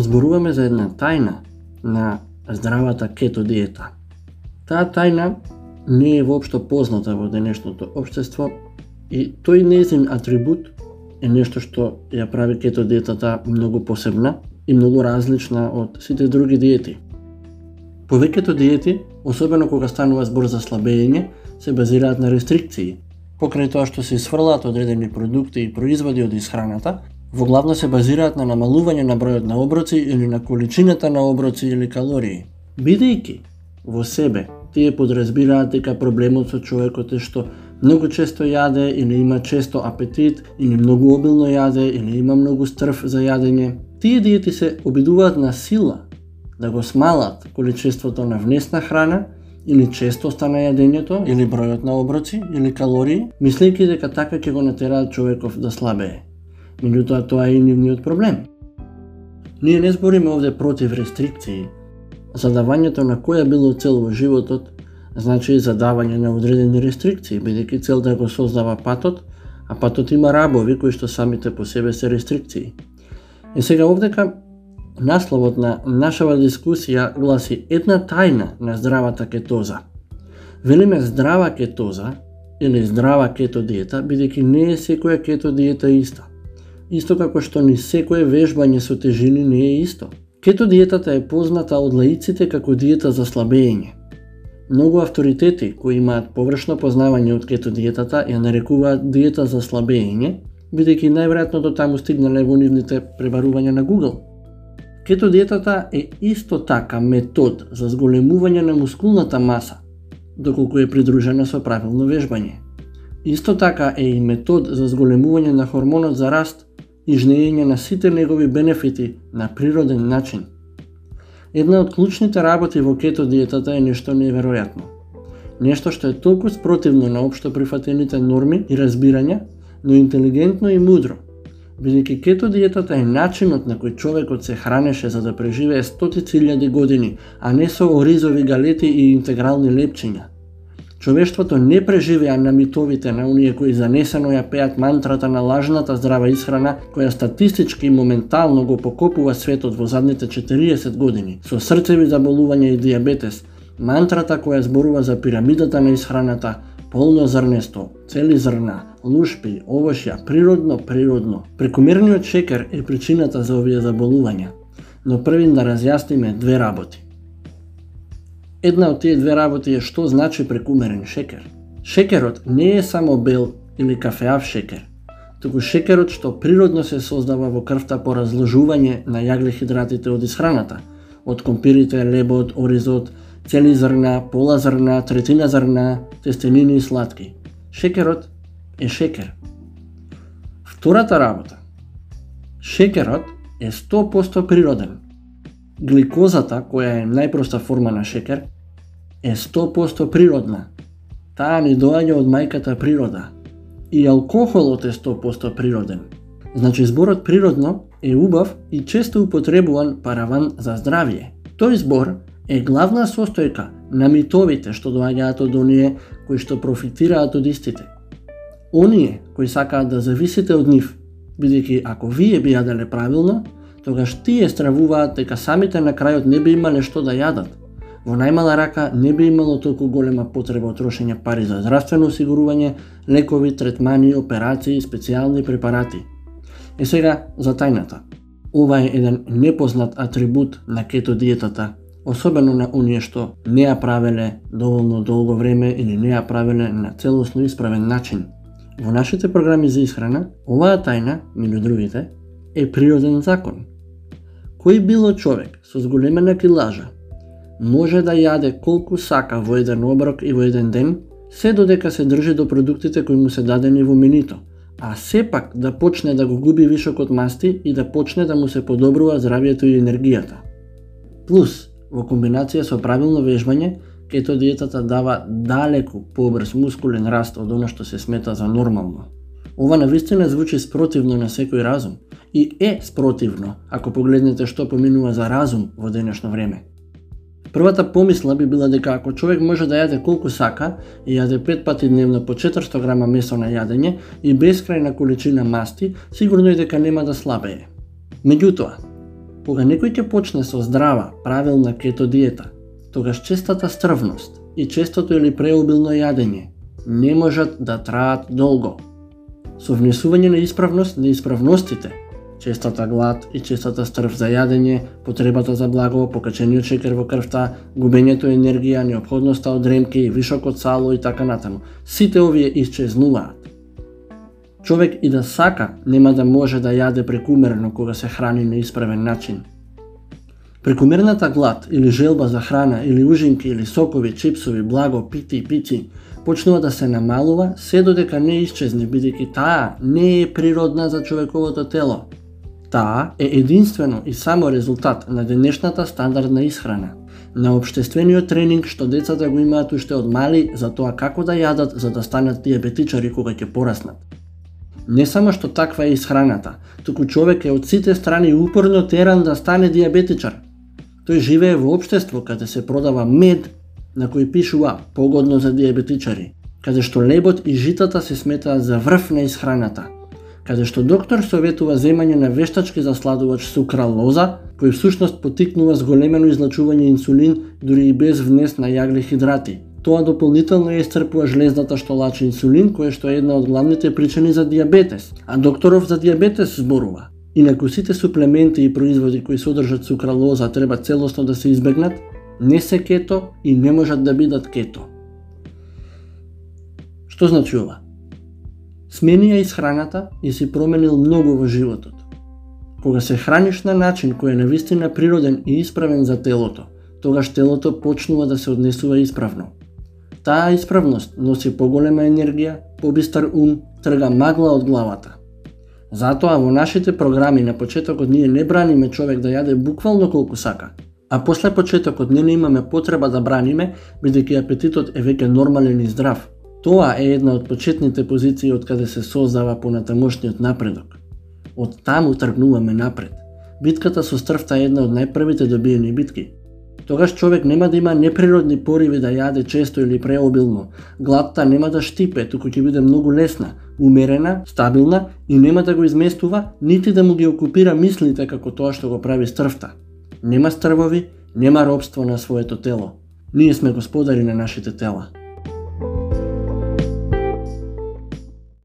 зборуваме за една тајна на здравата кето диета. Таа тајна не е воопшто позната во денешното општество и тој нејзин атрибут е нешто што ја прави кето диетата многу посебна и многу различна од сите други диети. Повеќето диети, особено кога станува збор за слабење, се базираат на рестрикции. Покрај тоа што се сврлаат одредени продукти и производи од исхраната, во главно се базираат на намалување на бројот на оброци или на количината на оброци или калории. Бидејќи во себе тие подразбираат дека проблемот со човекот е што многу често јаде или има често апетит или многу обилно јаде или има многу стрв за јадење. Тие диети се обидуваат на сила да го смалат количеството на внесна храна или честоста на јадењето, или бројот на оброци, или калории, мислејќи дека така ќе го натераат човеков да слабее. Меѓутоа тоа е и нивниот проблем. Ние не збориме овде против рестрикции. Задавањето на која било цел во животот значи задавање на одредени рестрикции, бидејќи целта да го создава патот, а патот има рабови кои што самите по себе се рестрикции. И сега овдека Насловот на нашава дискусија гласи една тајна на здравата кетоза. Велиме здрава кетоза или здрава кето диета, бидејќи не е секоја кето диета иста. Исто како што ни секое вежбање со тежини не е исто. Кето диетата е позната од лаиците како диета за слабење. Многу авторитети кои имаат површно познавање од кето диетата ја нарекуваат диета за слабење, бидејќи најверојатно до таму стигнале во нивните пребарувања на Google. Кето диетата е исто така метод за зголемување на мускулната маса, доколку е придружена со правилно вежбање. Исто така е и метод за зголемување на хормонот за раст и жнејење на сите негови бенефити на природен начин. Една од клучните работи во кето диетата е нешто неверојатно. Нешто што е толку спротивно на општо прифатените норми и разбирања, но интелигентно и мудро – бидејќи кето диетата е начинот на кој човекот се хранеше за да преживее стотици илјади години, а не со оризови галети и интегрални лепчиња. Човештвото не преживеа на митовите на оние кои занесено ја пеат мантрата на лажната здрава исхрана, која статистички и моментално го покопува светот во задните 40 години, со срцеви заболувања и диабетес, мантрата која зборува за пирамидата на исхраната, полно зрнесто, цели зрна, лушпи, овошја, природно, природно. Прекомерниот шекер е причината за овие заболувања, но првин да разјасниме две работи. Една од тие две работи е што значи прекумерен шекер. Шекерот не е само бел или кафеав шекер, туку шекерот што природно се создава во крвта по разложување на јаглехидратите од исхраната, од компирите, лебот, оризот, цели зрна, пола зрна, третина зрна, тестенини и сладки. Шекерот е шекер. Втората работа. Шекерот е 100% природен. Гликозата, која е најпроста форма на шекер, е 100% природна. Таа ни доаѓа од мајката природа. И алкохолот е 100% природен. Значи зборот природно е убав и често употребуван параван за здравје. Тој збор е главна состојка на митовите што доаѓаат од оние кои што профитираат од истите. Оние кои сакаат да зависите од нив, бидејќи ако вие би јаделе правилно, тогаш тие стравуваат дека самите на крајот не би имале што да јадат. Во најмала рака не би имало толку голема потреба од трошење пари за здравствено осигурување, лекови, третмани, операции, специјални препарати. Е сега за тајната. Ова е еден непознат атрибут на кето диетата особено на оние што не ја правеле доволно долго време или не ја правеле на целосно исправен начин. Во нашите програми за исхрана, оваа тајна, меѓу другите, е природен закон. Кој било човек со зголемена килажа може да јаде колку сака во еден оброк и во еден ден, се додека се држи до продуктите кои му се дадени во менито, а сепак да почне да го губи вишокот масти и да почне да му се подобрува здравието и енергијата. Плюс, Во комбинација со правилно вежбање, кето диетата дава далеку побрз мускулен раст од оно што се смета за нормално. Ова навистина звучи спротивно на секој разум и е спротивно ако погледнете што поминува за разум во денешно време. Првата помисла би била дека ако човек може да јаде колку сака и јаде пет пати дневно по 400 грама месо на јадење и бескрајна количина масти, сигурно е дека нема да слабее. Меѓутоа, Кога некој ќе почне со здрава, правилна кето диета, тогаш честата стрвност и честото или преобилно јадење не можат да траат долго. Со внесување на исправност на исправностите, честата глад и честата стрв за јадење, потребата за благо, покачениот шекер во крвта, губењето енергија, необходноста од ремки, вишокот сало и така натаму. Сите овие исчезнуваат. Човек и да сака, нема да може да јаде прекумерно кога се храни на исправен начин. Прекумерната глад или желба за храна или ужинки или сокови, чипсови, благо, пити и пици почнува да се намалува се додека не исчезне бидејќи таа не е природна за човековото тело. Таа е единствено и само резултат на денешната стандардна исхрана, на обштествениот тренинг што децата го имаат уште од мали за тоа како да јадат за да станат диабетичари кога ќе пораснат. Не само што таква е исхраната, туку човек е од сите страни упорно теран да стане диабетичар. Тој живее во општество каде се продава мед на кој пишува погодно за диабетичари, каде што лебот и житата се сметаат за врв на исхраната – каде што доктор советува земање на вештачки засладувач сукралоза, кој всушност потикнува зголемено излачување инсулин дури и без внес на јагли хидрати. Тоа дополнително ја исцрпува жлезната што лачи инсулин, која што е една од главните причини за диабетес. А докторов за диабетес зборува. Инаку сите суплементи и производи кои содржат сукралоза треба целосно да се избегнат, не се кето и не можат да бидат кето. Што значи ова? Смени ја исхраната и си променил многу во животот. Кога се храниш на начин кој е навистина природен и исправен за телото, тогаш телото почнува да се однесува исправно. Таа исправност носи поголема енергија, побистар ум, трга магла од главата. Затоа во нашите програми на почетокот ние не браниме човек да јаде буквално колку сака, а после почетокот не, имаме потреба да браниме, бидејќи апетитот е веќе нормален и здрав, Тоа е една од почетните позиции од каде се создава понатамошниот напредок. Од таму тргнуваме напред. Битката со стрвта е една од најпрвите добиени битки. Тогаш човек нема да има неприродни пориви да јаде често или преобилно. Гладта нема да штипе, туку ќе биде многу лесна, умерена, стабилна и нема да го изместува, нити да му ги окупира мислите како тоа што го прави стрвта. Нема стрвови, нема робство на своето тело. Ние сме господари на нашите тела.